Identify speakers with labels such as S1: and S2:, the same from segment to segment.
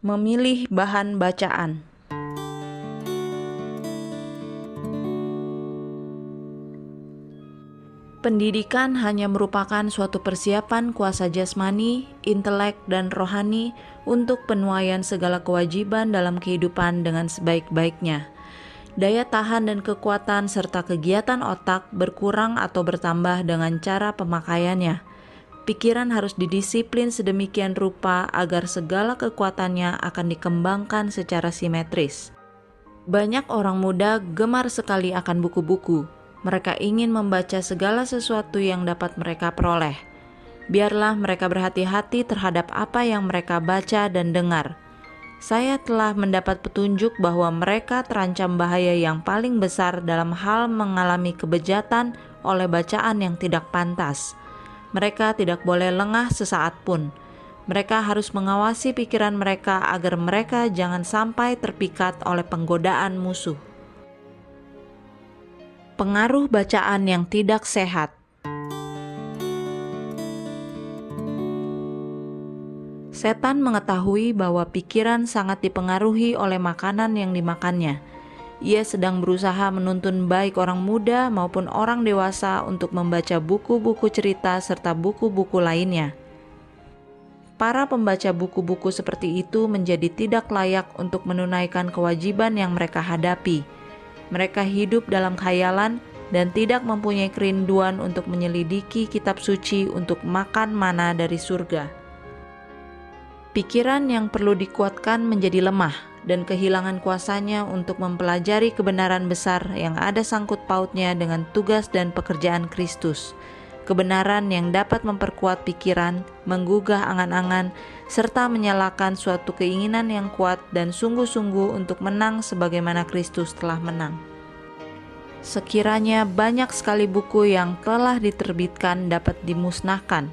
S1: Memilih bahan bacaan. Pendidikan hanya merupakan suatu persiapan kuasa jasmani, intelek, dan rohani untuk penuaian segala kewajiban dalam kehidupan dengan sebaik-baiknya. Daya tahan dan kekuatan serta kegiatan otak berkurang atau bertambah dengan cara pemakaiannya Pikiran harus didisiplin sedemikian rupa agar segala kekuatannya akan dikembangkan secara simetris. Banyak orang muda gemar sekali akan buku-buku. Mereka ingin membaca segala sesuatu yang dapat mereka peroleh. Biarlah mereka berhati-hati terhadap apa yang mereka baca dan dengar. Saya telah mendapat petunjuk bahwa mereka terancam bahaya yang paling besar dalam hal mengalami kebejatan oleh bacaan yang tidak pantas mereka tidak boleh lengah sesaat pun. Mereka harus mengawasi pikiran mereka agar mereka jangan sampai terpikat oleh penggodaan musuh. Pengaruh bacaan yang tidak sehat Setan mengetahui bahwa pikiran sangat dipengaruhi oleh makanan yang dimakannya ia sedang berusaha menuntun baik orang muda maupun orang dewasa untuk membaca buku-buku cerita serta buku-buku lainnya. Para pembaca buku-buku seperti itu menjadi tidak layak untuk menunaikan kewajiban yang mereka hadapi. Mereka hidup dalam khayalan dan tidak mempunyai kerinduan untuk menyelidiki kitab suci untuk makan mana dari surga. Pikiran yang perlu dikuatkan menjadi lemah dan kehilangan kuasanya untuk mempelajari kebenaran besar yang ada sangkut pautnya dengan tugas dan pekerjaan Kristus. Kebenaran yang dapat memperkuat pikiran, menggugah angan-angan, serta menyalakan suatu keinginan yang kuat dan sungguh-sungguh untuk menang sebagaimana Kristus telah menang. Sekiranya banyak sekali buku yang telah diterbitkan dapat dimusnahkan,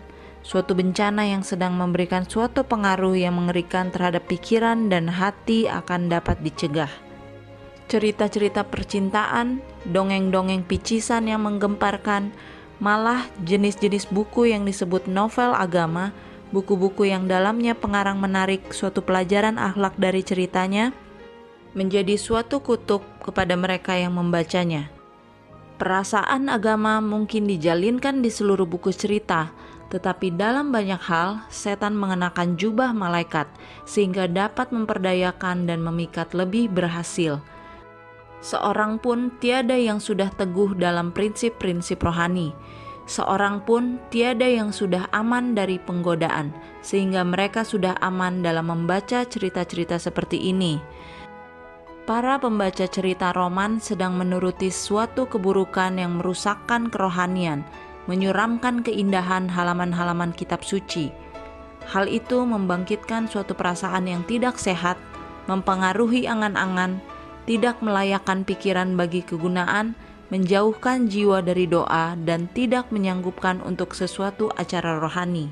S1: suatu bencana yang sedang memberikan suatu pengaruh yang mengerikan terhadap pikiran dan hati akan dapat dicegah. Cerita-cerita percintaan, dongeng-dongeng picisan yang menggemparkan, malah jenis-jenis buku yang disebut novel agama, buku-buku yang dalamnya pengarang menarik suatu pelajaran akhlak dari ceritanya, menjadi suatu kutuk kepada mereka yang membacanya. Perasaan agama mungkin dijalinkan di seluruh buku cerita, tetapi dalam banyak hal, setan mengenakan jubah malaikat sehingga dapat memperdayakan dan memikat lebih berhasil. Seorang pun tiada yang sudah teguh dalam prinsip-prinsip rohani. Seorang pun tiada yang sudah aman dari penggodaan, sehingga mereka sudah aman dalam membaca cerita-cerita seperti ini. Para pembaca cerita roman sedang menuruti suatu keburukan yang merusakkan kerohanian, menyuramkan keindahan halaman-halaman kitab suci. Hal itu membangkitkan suatu perasaan yang tidak sehat, mempengaruhi angan-angan, tidak melayakkan pikiran bagi kegunaan, menjauhkan jiwa dari doa, dan tidak menyanggupkan untuk sesuatu acara rohani.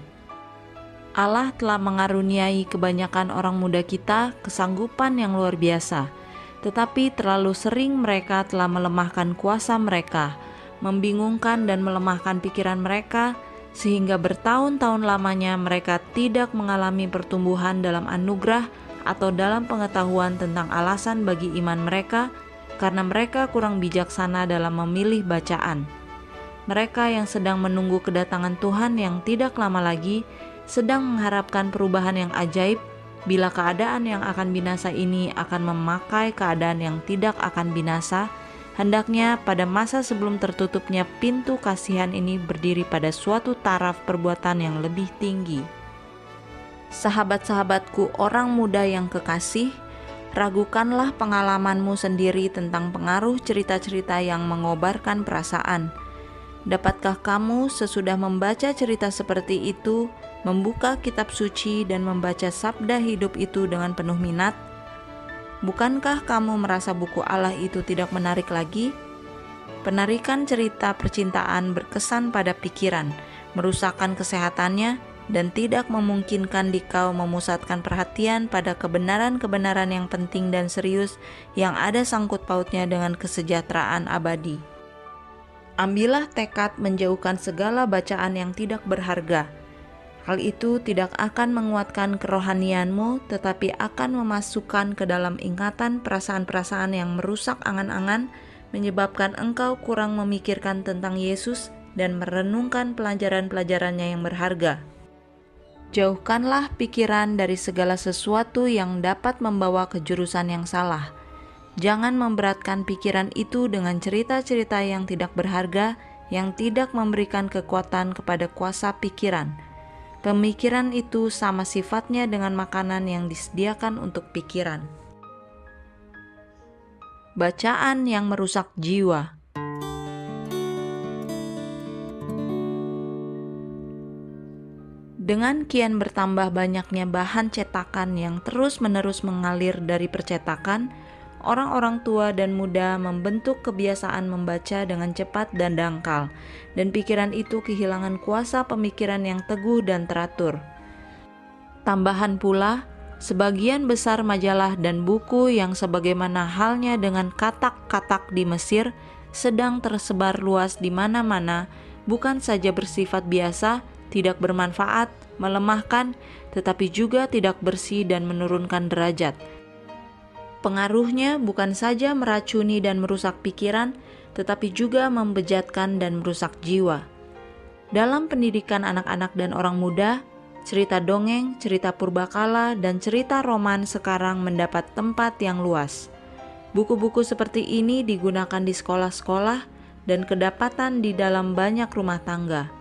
S1: Allah telah mengaruniai kebanyakan orang muda kita kesanggupan yang luar biasa, tetapi terlalu sering mereka telah melemahkan kuasa mereka membingungkan dan melemahkan pikiran mereka, sehingga bertahun-tahun lamanya mereka tidak mengalami pertumbuhan dalam anugerah atau dalam pengetahuan tentang alasan bagi iman mereka, karena mereka kurang bijaksana dalam memilih bacaan. Mereka yang sedang menunggu kedatangan Tuhan yang tidak lama lagi sedang mengharapkan perubahan yang ajaib bila keadaan yang akan binasa ini akan memakai keadaan yang tidak akan binasa Hendaknya pada masa sebelum tertutupnya pintu kasihan ini berdiri pada suatu taraf perbuatan yang lebih tinggi. Sahabat-sahabatku orang muda yang kekasih, ragukanlah pengalamanmu sendiri tentang pengaruh cerita-cerita yang mengobarkan perasaan. Dapatkah kamu sesudah membaca cerita seperti itu, membuka kitab suci dan membaca sabda hidup itu dengan penuh minat? Bukankah kamu merasa buku Allah itu tidak menarik lagi? Penarikan cerita percintaan berkesan pada pikiran, merusakkan kesehatannya, dan tidak memungkinkan dikau memusatkan perhatian pada kebenaran-kebenaran yang penting dan serius yang ada sangkut pautnya dengan kesejahteraan abadi. Ambillah tekad menjauhkan segala bacaan yang tidak berharga. Hal itu tidak akan menguatkan kerohanianmu, tetapi akan memasukkan ke dalam ingatan perasaan-perasaan yang merusak angan-angan, menyebabkan engkau kurang memikirkan tentang Yesus dan merenungkan pelajaran-pelajarannya yang berharga. Jauhkanlah pikiran dari segala sesuatu yang dapat membawa ke jurusan yang salah. Jangan memberatkan pikiran itu dengan cerita-cerita yang tidak berharga, yang tidak memberikan kekuatan kepada kuasa pikiran Pemikiran itu sama sifatnya dengan makanan yang disediakan untuk pikiran. Bacaan yang merusak jiwa. Dengan kian bertambah banyaknya bahan cetakan yang terus-menerus mengalir dari percetakan, orang-orang tua dan muda membentuk kebiasaan membaca dengan cepat dan dangkal, dan pikiran itu kehilangan kuasa pemikiran yang teguh dan teratur. Tambahan pula, sebagian besar majalah dan buku yang sebagaimana halnya dengan katak-katak di Mesir sedang tersebar luas di mana-mana, bukan saja bersifat biasa, tidak bermanfaat, melemahkan, tetapi juga tidak bersih dan menurunkan derajat Pengaruhnya bukan saja meracuni dan merusak pikiran, tetapi juga membejatkan dan merusak jiwa. Dalam pendidikan anak-anak dan orang muda, cerita dongeng, cerita purbakala, dan cerita roman sekarang mendapat tempat yang luas. Buku-buku seperti ini digunakan di sekolah-sekolah dan kedapatan di dalam banyak rumah tangga.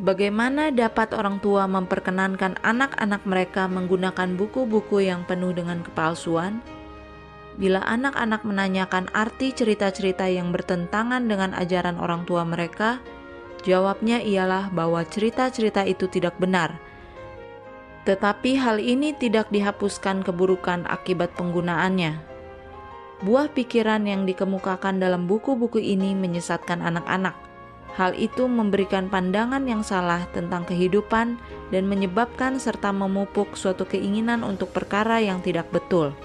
S1: Bagaimana dapat orang tua memperkenankan anak-anak mereka menggunakan buku-buku yang penuh dengan kepalsuan? Bila anak-anak menanyakan arti cerita-cerita yang bertentangan dengan ajaran orang tua mereka, jawabnya ialah bahwa cerita-cerita itu tidak benar. Tetapi hal ini tidak dihapuskan keburukan akibat penggunaannya. Buah pikiran yang dikemukakan dalam buku-buku ini menyesatkan anak-anak Hal itu memberikan pandangan yang salah tentang kehidupan dan menyebabkan serta memupuk suatu keinginan untuk perkara yang tidak betul.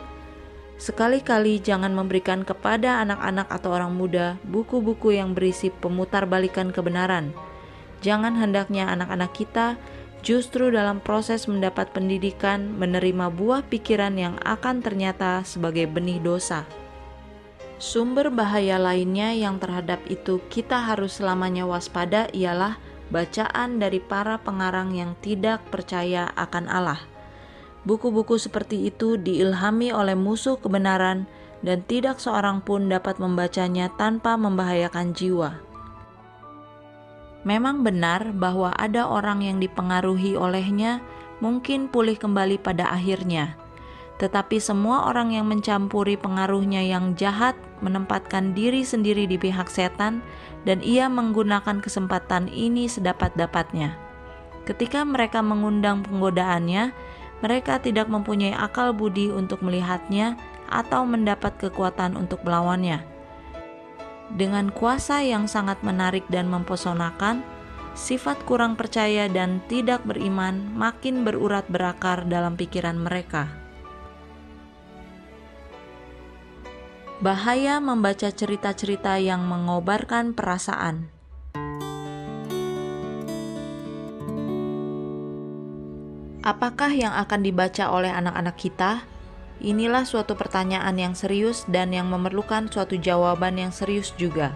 S1: Sekali-kali jangan memberikan kepada anak-anak atau orang muda buku-buku yang berisi pemutarbalikan kebenaran. Jangan hendaknya anak-anak kita justru dalam proses mendapat pendidikan menerima buah pikiran yang akan ternyata sebagai benih dosa. Sumber bahaya lainnya yang terhadap itu kita harus selamanya waspada ialah bacaan dari para pengarang yang tidak percaya akan Allah. Buku-buku seperti itu diilhami oleh musuh kebenaran dan tidak seorang pun dapat membacanya tanpa membahayakan jiwa. Memang benar bahwa ada orang yang dipengaruhi olehnya mungkin pulih kembali pada akhirnya tetapi semua orang yang mencampuri pengaruhnya yang jahat menempatkan diri sendiri di pihak setan, dan ia menggunakan kesempatan ini sedapat-dapatnya. Ketika mereka mengundang penggodaannya, mereka tidak mempunyai akal budi untuk melihatnya atau mendapat kekuatan untuk melawannya. Dengan kuasa yang sangat menarik dan mempesonakan, sifat kurang percaya dan tidak beriman makin berurat berakar dalam pikiran mereka. Bahaya membaca cerita-cerita yang mengobarkan perasaan. Apakah yang akan dibaca oleh anak-anak kita? Inilah suatu pertanyaan yang serius dan yang memerlukan suatu jawaban yang serius juga.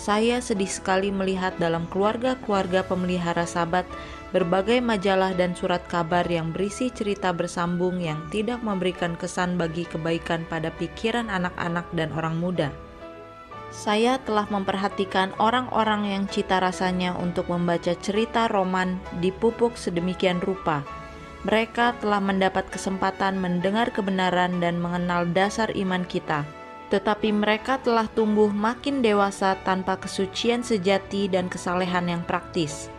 S1: Saya sedih sekali melihat dalam keluarga-keluarga pemelihara sabat berbagai majalah dan surat kabar yang berisi cerita bersambung yang tidak memberikan kesan bagi kebaikan pada pikiran anak-anak dan orang muda. Saya telah memperhatikan orang-orang yang cita rasanya untuk membaca cerita roman dipupuk sedemikian rupa. Mereka telah mendapat kesempatan mendengar kebenaran dan mengenal dasar iman kita, tetapi mereka telah tumbuh makin dewasa tanpa kesucian sejati dan kesalehan yang praktis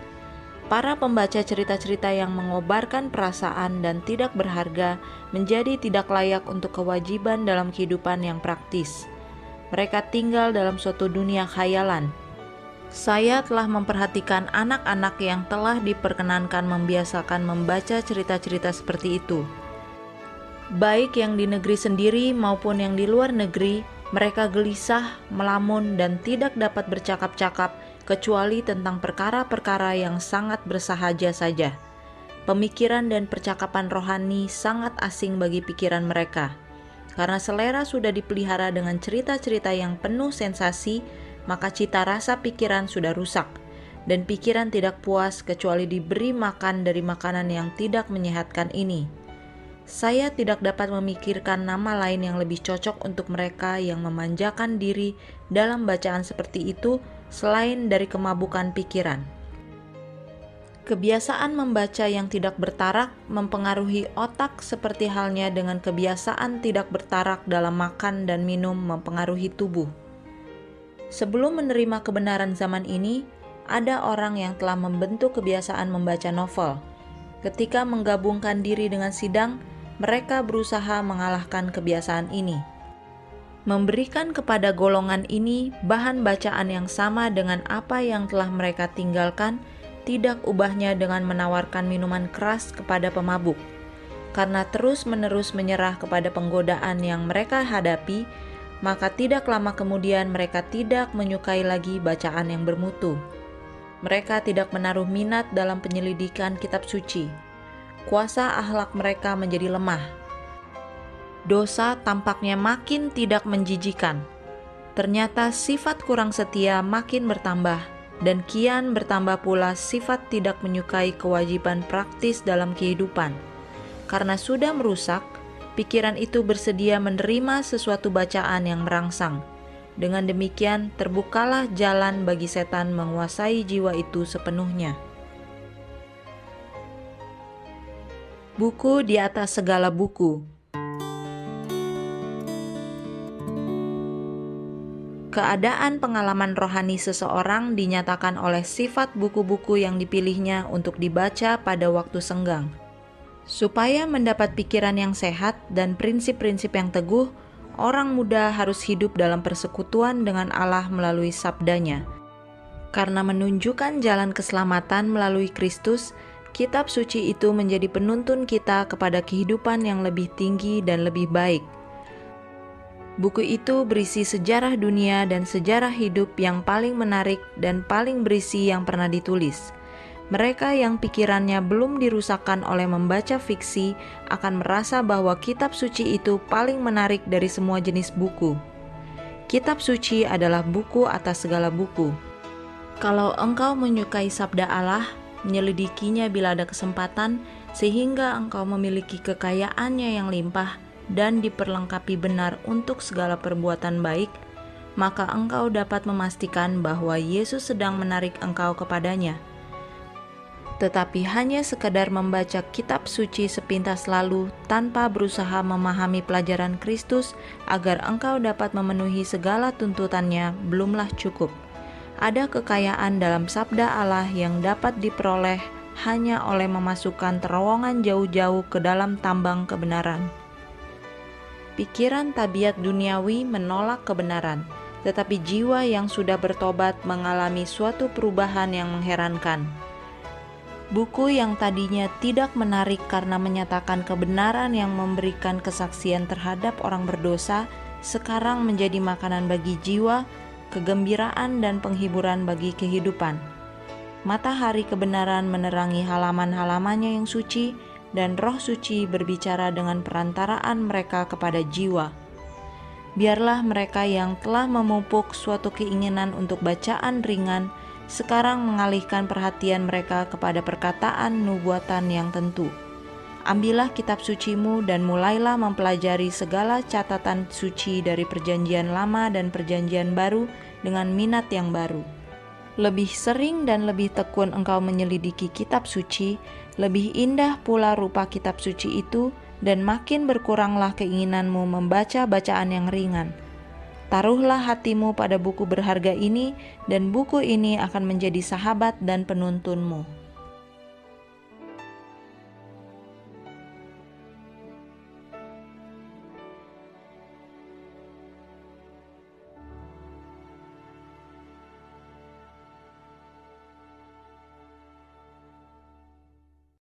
S1: para pembaca cerita-cerita yang mengobarkan perasaan dan tidak berharga menjadi tidak layak untuk kewajiban dalam kehidupan yang praktis. Mereka tinggal dalam suatu dunia khayalan. Saya telah memperhatikan anak-anak yang telah diperkenankan membiasakan membaca cerita-cerita seperti itu. Baik yang di negeri sendiri maupun yang di luar negeri, mereka gelisah, melamun, dan tidak dapat bercakap-cakap kecuali tentang perkara-perkara yang sangat bersahaja saja. Pemikiran dan percakapan rohani sangat asing bagi pikiran mereka. Karena selera sudah dipelihara dengan cerita-cerita yang penuh sensasi, maka cita rasa pikiran sudah rusak, dan pikiran tidak puas kecuali diberi makan dari makanan yang tidak menyehatkan ini saya tidak dapat memikirkan nama lain yang lebih cocok untuk mereka yang memanjakan diri dalam bacaan seperti itu selain dari kemabukan pikiran. Kebiasaan membaca yang tidak bertarak mempengaruhi otak seperti halnya dengan kebiasaan tidak bertarak dalam makan dan minum mempengaruhi tubuh. Sebelum menerima kebenaran zaman ini, ada orang yang telah membentuk kebiasaan membaca novel. Ketika menggabungkan diri dengan sidang, mereka berusaha mengalahkan kebiasaan ini. Memberikan kepada golongan ini bahan bacaan yang sama dengan apa yang telah mereka tinggalkan, tidak ubahnya dengan menawarkan minuman keras kepada pemabuk. Karena terus-menerus menyerah kepada penggodaan yang mereka hadapi, maka tidak lama kemudian mereka tidak menyukai lagi bacaan yang bermutu. Mereka tidak menaruh minat dalam penyelidikan kitab suci kuasa ahlak mereka menjadi lemah. Dosa tampaknya makin tidak menjijikan. Ternyata sifat kurang setia makin bertambah, dan kian bertambah pula sifat tidak menyukai kewajiban praktis dalam kehidupan. Karena sudah merusak, pikiran itu bersedia menerima sesuatu bacaan yang merangsang. Dengan demikian, terbukalah jalan bagi setan menguasai jiwa itu sepenuhnya. Buku di atas segala buku. Keadaan pengalaman rohani seseorang dinyatakan oleh sifat buku-buku yang dipilihnya untuk dibaca pada waktu senggang. Supaya mendapat pikiran yang sehat dan prinsip-prinsip yang teguh, orang muda harus hidup dalam persekutuan dengan Allah melalui sabdanya. Karena menunjukkan jalan keselamatan melalui Kristus, kitab suci itu menjadi penuntun kita kepada kehidupan yang lebih tinggi dan lebih baik. Buku itu berisi sejarah dunia dan sejarah hidup yang paling menarik dan paling berisi yang pernah ditulis. Mereka yang pikirannya belum dirusakkan oleh membaca fiksi akan merasa bahwa kitab suci itu paling menarik dari semua jenis buku. Kitab suci adalah buku atas segala buku. Kalau engkau menyukai sabda Allah, menyelidikinya bila ada kesempatan, sehingga engkau memiliki kekayaannya yang limpah dan diperlengkapi benar untuk segala perbuatan baik, maka engkau dapat memastikan bahwa Yesus sedang menarik engkau kepadanya. Tetapi hanya sekadar membaca kitab suci sepintas lalu tanpa berusaha memahami pelajaran Kristus agar engkau dapat memenuhi segala tuntutannya belumlah cukup ada kekayaan dalam sabda Allah yang dapat diperoleh hanya oleh memasukkan terowongan jauh-jauh ke dalam tambang kebenaran. Pikiran tabiat duniawi menolak kebenaran, tetapi jiwa yang sudah bertobat mengalami suatu perubahan yang mengherankan. Buku yang tadinya tidak menarik karena menyatakan kebenaran yang memberikan kesaksian terhadap orang berdosa, sekarang menjadi makanan bagi jiwa kegembiraan dan penghiburan bagi kehidupan. Matahari kebenaran menerangi halaman-halamannya yang suci, dan roh suci berbicara dengan perantaraan mereka kepada jiwa. Biarlah mereka yang telah memupuk suatu keinginan untuk bacaan ringan, sekarang mengalihkan perhatian mereka kepada perkataan nubuatan yang tentu. Ambillah kitab sucimu dan mulailah mempelajari segala catatan suci dari perjanjian lama dan perjanjian baru dengan minat yang baru. Lebih sering dan lebih tekun engkau menyelidiki kitab suci, lebih indah pula rupa kitab suci itu dan makin berkuranglah keinginanmu membaca bacaan yang ringan. Taruhlah hatimu pada buku berharga ini dan buku ini akan menjadi sahabat dan penuntunmu.